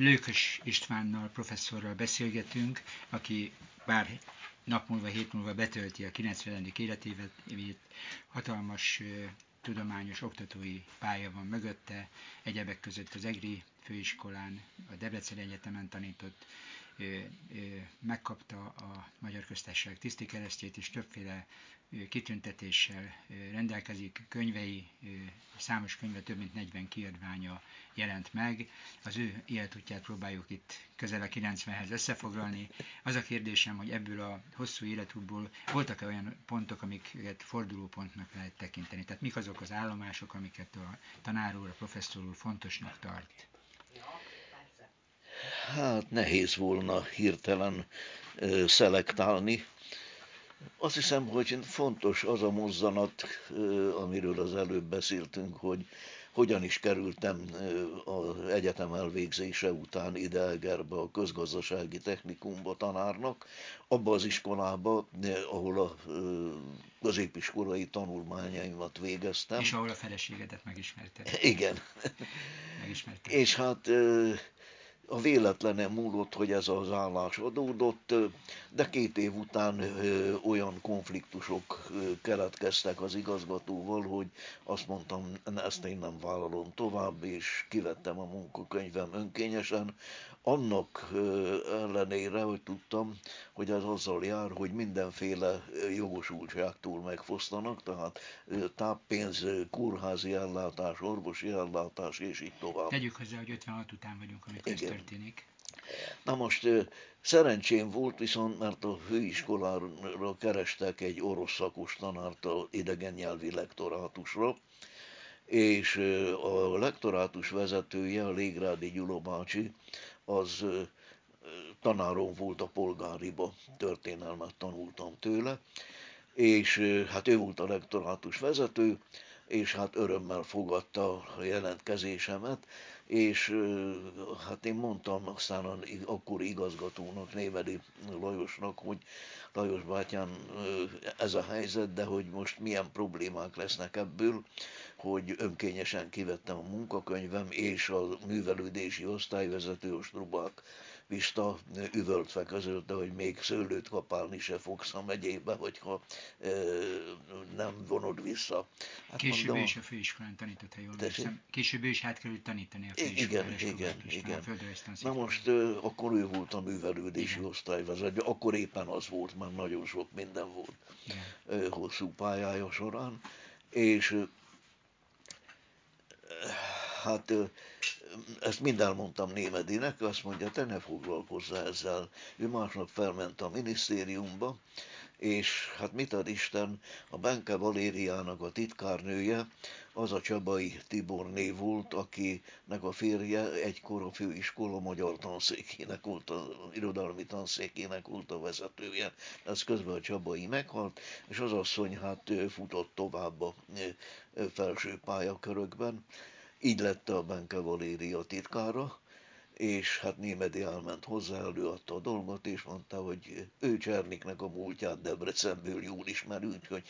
Lőkös Istvánnal, professzorral beszélgetünk, aki bár nap múlva, hét múlva betölti a 90. életévet, hatalmas tudományos oktatói pálya van mögötte, egyebek között az EGRI főiskolán, a Debrecen Egyetemen tanított, megkapta a Magyar Köztársaság tiszti keresztjét, és többféle kitüntetéssel rendelkezik, könyvei, számos könyve, több mint 40 kiadványa jelent meg. Az ő életútját próbáljuk itt közel a 90-hez összefoglalni. Az a kérdésem, hogy ebből a hosszú életútból voltak-e olyan pontok, amiket fordulópontnak lehet tekinteni? Tehát mik azok az állomások, amiket a tanár úr, a professzor úr fontosnak tart? Hát nehéz volna hirtelen szelektálni, azt hiszem, hogy fontos az a mozzanat, amiről az előbb beszéltünk, hogy hogyan is kerültem az egyetem elvégzése után ide Egerbe a közgazdasági technikumba tanárnak, abba az iskolába, ahol a középiskolai tanulmányaimat végeztem. És ahol a feleségedet megismerted. Igen. Megismerted. És hát a véletlene múlott, hogy ez az állás adódott, de két év után olyan konfliktusok keletkeztek az igazgatóval, hogy azt mondtam, ezt én nem vállalom tovább, és kivettem a munkakönyvem önkényesen, annak ellenére, hogy tudtam, hogy ez azzal jár, hogy mindenféle jogosultságtól megfosztanak, tehát táppénz, kórházi ellátás, orvosi ellátás, és így tovább. Tegyük hozzá, hogy 56 után vagyunk, amikor ez történik. Na most szerencsém volt viszont, mert a főiskolára kerestek egy orosz szakos tanárt a idegen nyelvi lektorátusra, és a lektorátus vezetője, a Légrádi Gyula bácsi, az tanárom volt a polgáriba, történelmet tanultam tőle, és hát ő volt a lektorátus vezető, és hát örömmel fogadta a jelentkezésemet, és hát én mondtam aztán akkor igazgatónak, Névedi Lajosnak, hogy Lajos bátyám, ez a helyzet, de hogy most milyen problémák lesznek ebből, hogy önkényesen kivettem a munkakönyvem, és a művelődési osztályvezető ostrubák Pista üvöltve közölte, hogy még szőlőt kapálni se fogsz a megyébe, hogyha e, nem vonod vissza. Hát Később mondom, is a főiskolán tanított, ha jól emlékszem. Később is hát került tanítani a főiskolán. Igen, igen, igen. Na most akkor ő volt a művelődési igen. osztályvezető, akkor éppen az volt, már nagyon sok minden volt igen. hosszú pályája során, és hát ezt mind elmondtam Némedinek, azt mondja, te ne foglalkozz ezzel. Ő másnap felment a minisztériumba, és hát mit ad Isten, a Benke Valériának a titkárnője, az a Csabai név volt, akinek a férje egykor a főiskola magyar tanszékének volt, a irodalmi tanszékének volt a vezetője. Ez közben a Csabai meghalt, és az asszony hát futott tovább a felső pályakörökben, így lett a Benke Valéria titkára, és hát Némedi elment hozzá, előadta a dolgot, és mondta, hogy ő Cserniknek a múltját Debrecenből jól ismeri, úgyhogy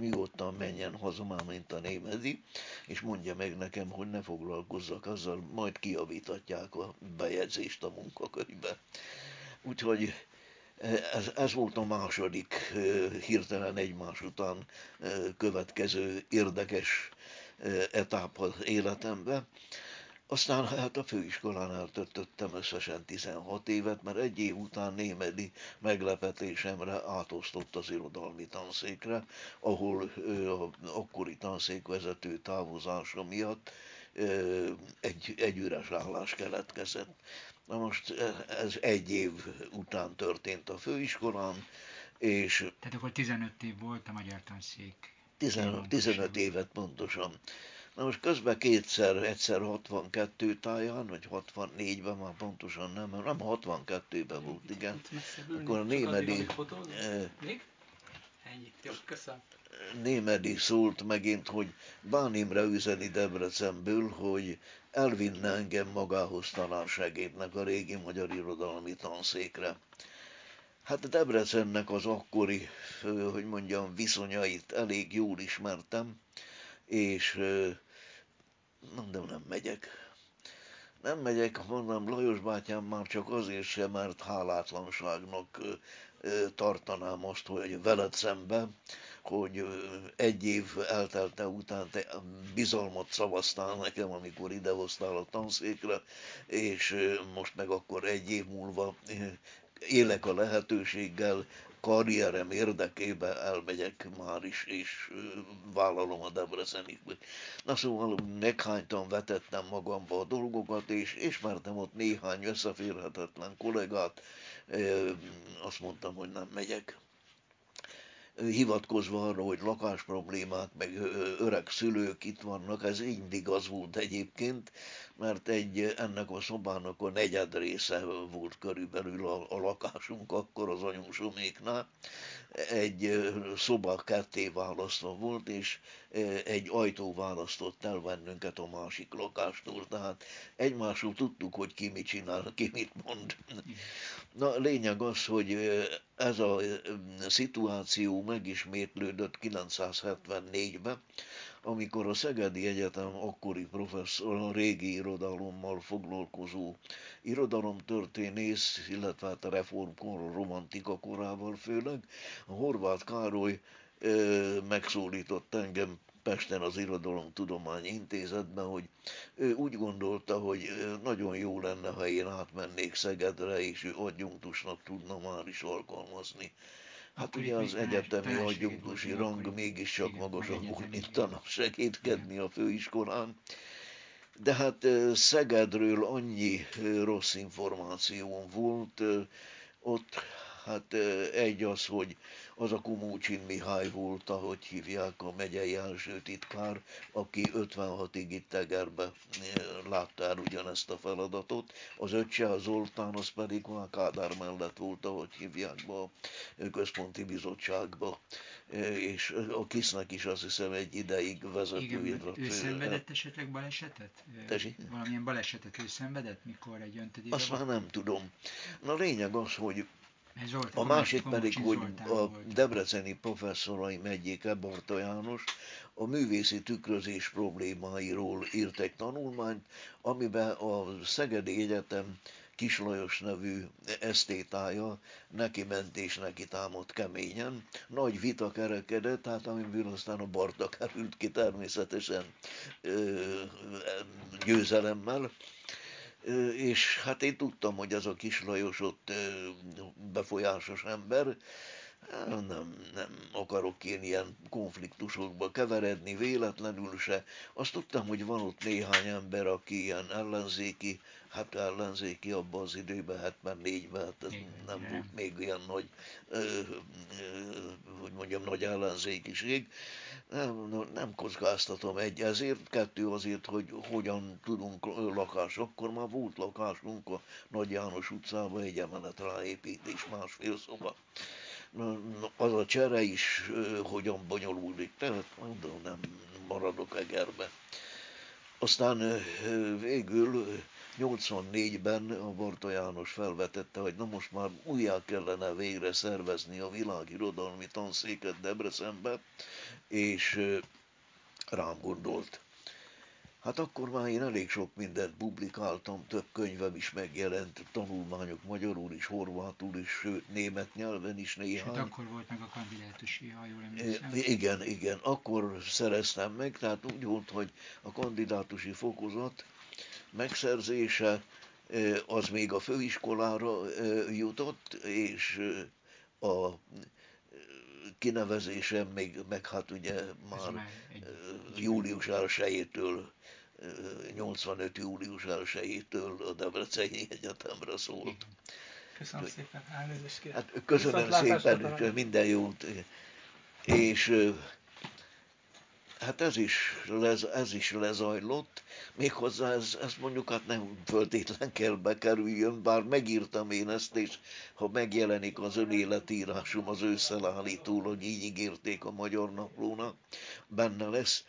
nyugodtan menjen haza már, mint a Némedi, és mondja meg nekem, hogy ne foglalkozzak azzal, majd kiavítatják a bejegyzést a munkakönyvbe. Úgyhogy ez, ez volt a második hirtelen egymás után következő érdekes etáp az életembe. Aztán hát a főiskolán eltöltöttem összesen 16 évet, mert egy év után Némedi meglepetésemre átosztott az irodalmi tanszékre, ahol a akkori tanszékvezető távozása miatt egy, egy üres állás keletkezett. Na most ez egy év után történt a főiskolán, és... Tehát akkor 15 év volt a magyar tanszék 15, 15 évet pontosan. Na most közben kétszer, egyszer 62 táján, vagy 64-ben már pontosan nem, nem 62-ben volt, igen. Akkor a némedi... Még? Ennyi. Jó, köszönöm. Némedi szólt megint, hogy Bánimre üzeni Debrecenből, hogy elvinne engem magához tanárságétnek a régi magyar irodalmi tanszékre. Hát Debrecennek az akkori, hogy mondjam, viszonyait elég jól ismertem, és mondom, nem megyek. Nem megyek, mondom, Lajos bátyám már csak azért sem, mert hálátlanságnak tartanám azt, hogy veled szemben, hogy egy év eltelte után te bizalmat szavaztál nekem, amikor idehoztál a tanszékre, és most meg akkor egy év múlva élek a lehetőséggel, karrierem érdekében elmegyek már is, és vállalom a Debreceni. Na szóval meghánytan vetettem magamba a dolgokat, és ismertem ott néhány összeférhetetlen kollégát, azt mondtam, hogy nem megyek hivatkozva arra, hogy lakás problémák, meg öreg szülők itt vannak, ez így az volt egyébként, mert egy, ennek a szobának a negyed része volt körülbelül a, a lakásunk akkor az anyósoméknál. Egy szoba ketté választva volt, és egy ajtó választott el bennünket a másik lakástól, tehát egymásról tudtuk, hogy ki mit csinál, ki mit mond. Na, lényeg az, hogy ez a szituáció megismétlődött 974-ben, amikor a Szegedi Egyetem akkori professzor, a régi irodalommal foglalkozó irodalomtörténész, illetve hát a reformkor, a romantika korával főleg, a Horváth Károly megszólított engem Pesten az Irodalomtudományi Intézetben, hogy ő úgy gondolta, hogy nagyon jó lenne, ha én átmennék Szegedre, és ő adjunktusnak tudna már is alkalmazni. Hát ugye az egyetemi adjunktusi rang mégiscsak magasabb volt, mint tanap segítkedni a főiskolán. De hát Szegedről annyi rossz információm volt, ott hát egy az, hogy az a Kumócsin Mihály volt, ahogy hívják a megyei első titkár, aki 56-ig itt Tegerbe látta el ugyanezt a feladatot. Az öccse, az Zoltán, az pedig a Kádár mellett volt, ahogy hívják be a központi bizottságba, és a Kisznek is azt hiszem egy ideig vezető. Igen, ő szenvedett esetleg balesetet? Tesi? Valamilyen balesetet ő szenvedett, mikor egy öntödébe Azt már nem tudom. Na lényeg az, hogy Zsolt, a másik pedig, hogy a debreceni professzoraim egyike, Barta János, a művészi tükrözés problémáiról írt egy tanulmányt, amiben a Szegedi Egyetem Kislajos nevű esztétája neki ment és neki támadt keményen. Nagy vita kerekedett, tehát amiből aztán a Barta került ki természetesen ö, győzelemmel és hát én tudtam, hogy ez a kis Lajos ott befolyásos ember, nem, nem akarok én ilyen konfliktusokba keveredni, véletlenül se. Azt tudtam, hogy van ott néhány ember, aki ilyen ellenzéki, hát ellenzéki abban az időben, 74-ben, hát ez nem volt még ilyen nagy, ö, ö, hogy mondjam, nagy ellenzékiség. Nem, nem kockáztatom egy ezért, kettő azért, hogy hogyan tudunk lakás. Akkor már volt lakásunk a Nagy János utcában, egy emelet ráépítés, másfél szoba az a csere is hogyan bonyolódik, tehát mondom, nem maradok egerbe. Aztán végül 84-ben a Barta János felvetette, hogy na most már újjá kellene végre szervezni a világirodalmi tanszéket Debrecenbe, és rám gondolt. Hát akkor már én elég sok mindent publikáltam, több könyvem is megjelent, tanulmányok magyarul is, horvátul is, sőt német nyelven is néhány. Sőt, akkor volt meg a kandidátusi, ha jól emlékszem. Igen, igen, akkor szereztem meg, tehát úgy volt, hogy a kandidátusi fokozat megszerzése az még a főiskolára jutott, és a kinevezésem még, meg hát ugye már, már július 1-től 85. július 1-től a Debreceni Egyetemre szólt. Köszönöm szépen, elnézést kérem. Hát köszönöm szépen, minden jót. És hát ez is, lez, ez is lezajlott, méghozzá ez, ez mondjuk hát nem föltétlen kell bekerüljön, bár megírtam én ezt, és ha megjelenik az önéletírásom az ősszel állítólag, így ígérték a Magyar Naplónak, benne lesz,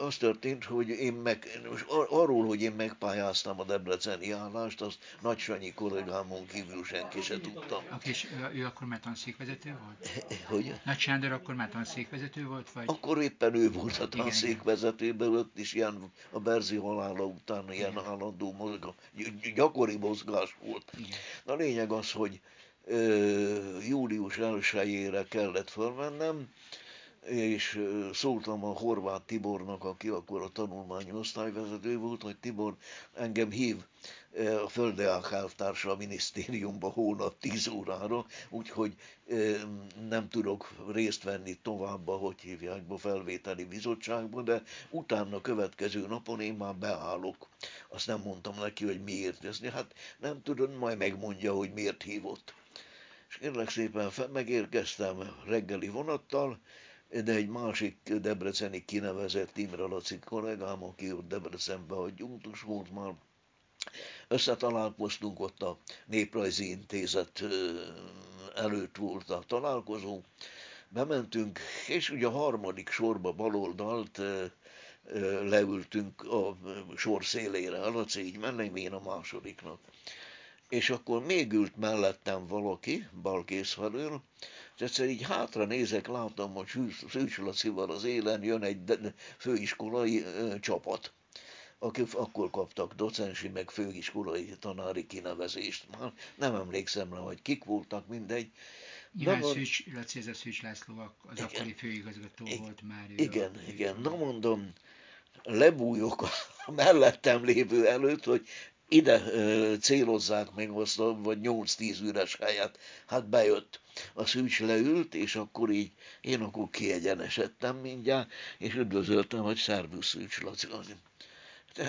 az történt, hogy én meg, most arról, hogy én megpályáztam a debreceni állást, azt Nagy Sanyi kollégámon kívül senki se tudta. És ő akkor már tanszékvezető volt? Hogy? Nagy Sándor akkor már tanszékvezető volt? Vagy? Akkor éppen ő volt a tanszékvezető, ott is ilyen a Berzi halála után ilyen Igen. állandó mozgás, gyakori mozgás volt. Igen. Na lényeg az, hogy ö, július 1 kellett fölmennem, és szóltam a Horváth Tibornak, aki akkor a tanulmányi osztályvezető volt, hogy Tibor engem hív a Földeák elvtársa a minisztériumba hónap 10 órára, úgyhogy nem tudok részt venni tovább, hogy hívják, a felvételi bizottságba, de utána következő napon én már beállok. Azt nem mondtam neki, hogy miért. Ezt, hát nem tudom, majd megmondja, hogy miért hívott. És kérlek szépen megérkeztem reggeli vonattal, de egy másik debreceni kinevezett Imre Laci kollégám, aki ott Debrecenben adjunktus volt már, összetalálkoztunk ott a Néprajzi Intézet előtt volt a találkozó, bementünk, és ugye a harmadik sorba baloldalt leültünk a sor szélére, a Laci így mellém, én a másodiknak. És akkor még ült mellettem valaki, balkész felől, és egyszer így hátra nézek, látom, hogy Szűcs Lacival az élen jön egy főiskolai csapat akik akkor kaptak docensi, meg főiskolai tanári kinevezést. Már nem emlékszem rá, hogy kik voltak, mindegy. Nyilván Na, Szűcs, Laci, ez a Szűcs László, az igen, akkori főigazgató igen, volt már. Igen, a, igen. Na mondom, lebújok a mellettem lévő előtt, hogy ide célozzák meg azt a, vagy 8-10 üres helyet. Hát bejött. A szűcs leült, és akkor így én akkor kiegyenesedtem mindjárt, és üdvözöltem, hogy szervusz szűcs Laci.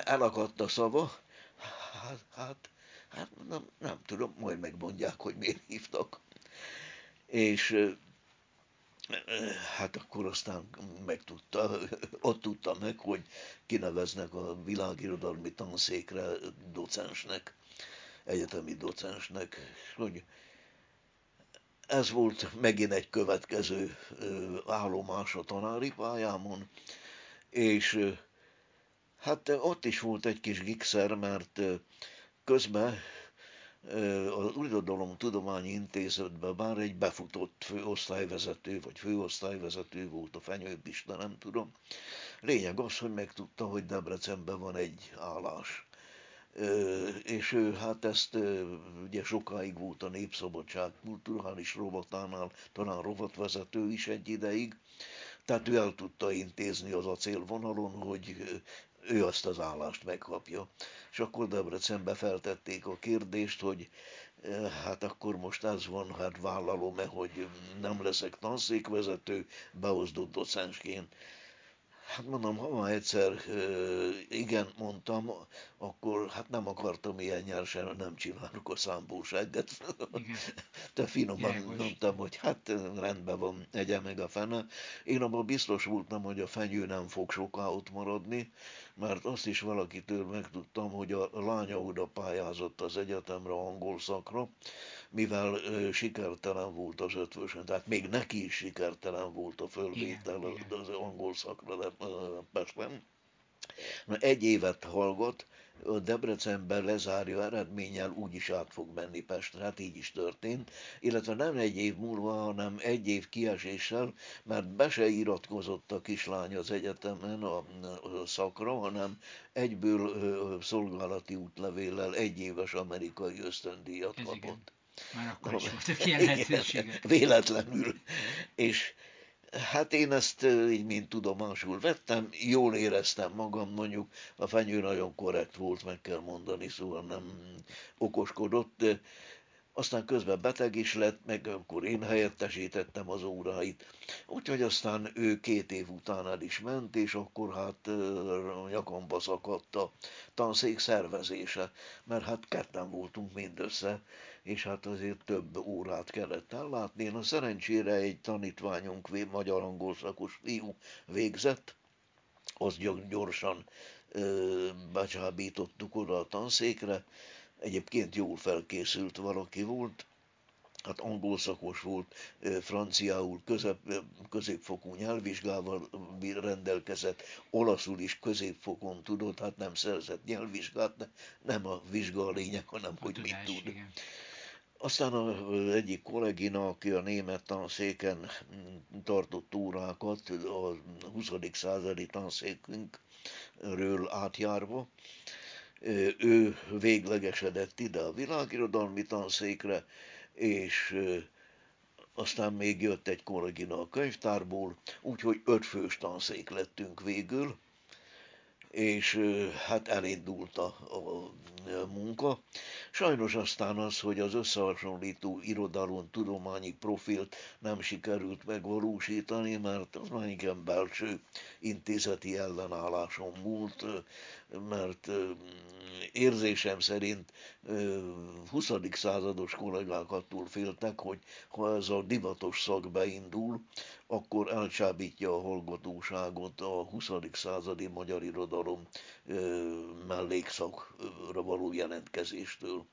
Elakadt a szava, hát, hát, hát nem, nem tudom, majd megmondják, hogy miért hívtak. És hát akkor aztán megtudta, ott tudta meg, hogy kineveznek a világirodalmi tanszékre docensnek, egyetemi docensnek, hogy ez volt megint egy következő állomás a tanári pályámon, és hát ott is volt egy kis gigszer, mert közben az Uradalom Tudományi Intézetben bár egy befutott főosztályvezető, vagy főosztályvezető volt a fenyőpista, nem tudom. Lényeg az, hogy megtudta, hogy Debrecenben van egy állás. És ő hát ezt ugye sokáig volt a Népszabadság kulturális rovatánál, talán rovatvezető is egy ideig, tehát ő el tudta intézni az acélvonalon, hogy ő azt az állást megkapja. És akkor Debrecenbe feltették a kérdést, hogy eh, hát akkor most ez van, hát vállalom-e, hogy nem leszek tanszékvezető, beozdott docensként. Hát mondom, ha már egyszer igen mondtam, akkor hát nem akartam ilyen nyersen, nem csinálok a számbóságot. Te finoman Jaj, mondtam, hogy hát rendben van, egye meg a fene. Én abban biztos voltam, hogy a fenyő nem fog soká ott maradni, mert azt is valakitől megtudtam, hogy a lánya oda pályázott az egyetemre angol szakra, mivel sikertelen volt az ötvösen, tehát még neki is sikertelen volt a fölvétel igen, az, angol szakra Pesten. Na, egy évet hallgat, Debrecenben lezárja eredménnyel úgy is át fog menni Pestre, hát így is történt, illetve nem egy év múlva, hanem egy év kieséssel, mert be se iratkozott a kislány az egyetemen a, szakra, hanem egyből szolgálati útlevéllel egy éves amerikai ösztöndíjat kapott. Már akkor is voltak ilyen lehetőségek. Véletlenül. És hát én ezt így mint tudomásul vettem, jól éreztem magam, mondjuk a fenyő nagyon korrekt volt, meg kell mondani, szóval nem okoskodott, de aztán közben beteg is lett, meg akkor én helyettesítettem az óráit. Úgyhogy aztán ő két év után el is ment, és akkor hát nyakamba szakadt a tanszék szervezése, mert hát ketten voltunk mindössze, és hát azért több órát kellett ellátni. Én a szerencsére egy tanítványunk, magyar-angol szakos fiú végzett, azt gyorsan ö, becsábítottuk oda a tanszékre, egyébként jól felkészült valaki volt, hát angol szakos volt, franciául közep, középfokú nyelvvizsgával rendelkezett, olaszul is középfokon tudott, hát nem szerzett nyelvvizsgát, nem a vizsga a lényeg, hanem a hogy tudás, mit tud. Igen. Aztán az egyik kollégina, aki a német tanszéken tartott órákat, a 20. századi tanszékünkről átjárva, ő véglegesedett ide a világirodalmi tanszékre, és aztán még jött egy kollégina a könyvtárból, úgyhogy ötfős tanszék lettünk végül, és hát elindult a, a munka. Sajnos aztán az, hogy az összehasonlító irodalom tudományi profilt nem sikerült megvalósítani, mert az már igen belső intézeti ellenálláson múlt, mert érzésem szerint 20. százados kollégák attól féltek, hogy ha ez a divatos szak beindul, akkor elcsábítja a hallgatóságot a 20. századi magyar irodalom mellékszakra való jelentkezéstől.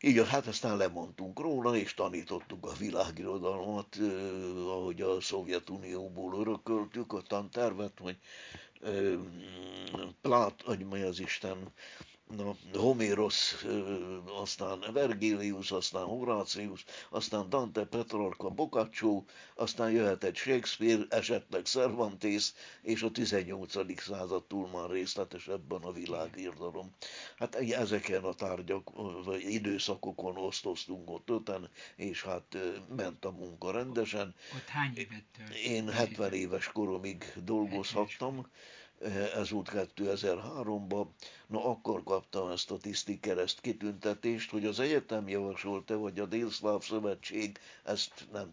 Így hát aztán lemondtunk róla, és tanítottuk a világirodalmat, ahogy a Szovjetunióból örököltük a tantervet, hogy Plát, hogy mi az Isten, na, Homérosz, aztán Vergilius, aztán Horácius, aztán Dante, Petrarca, Boccaccio, aztán jöhet egy Shakespeare, esetleg Cervantes, és a 18. század túl már részletesebben a világirdalom. Hát ezeken a tárgyak, vagy időszakokon osztoztunk ott öten, és hát ment a munka rendesen. Ott hány évet Én 70 éves koromig dolgozhattam ez volt 2003-ban, na akkor kaptam ezt a tisztikereszt kitüntetést, hogy az egyetem javasolta, vagy a Délszláv Szövetség, ezt nem tudom.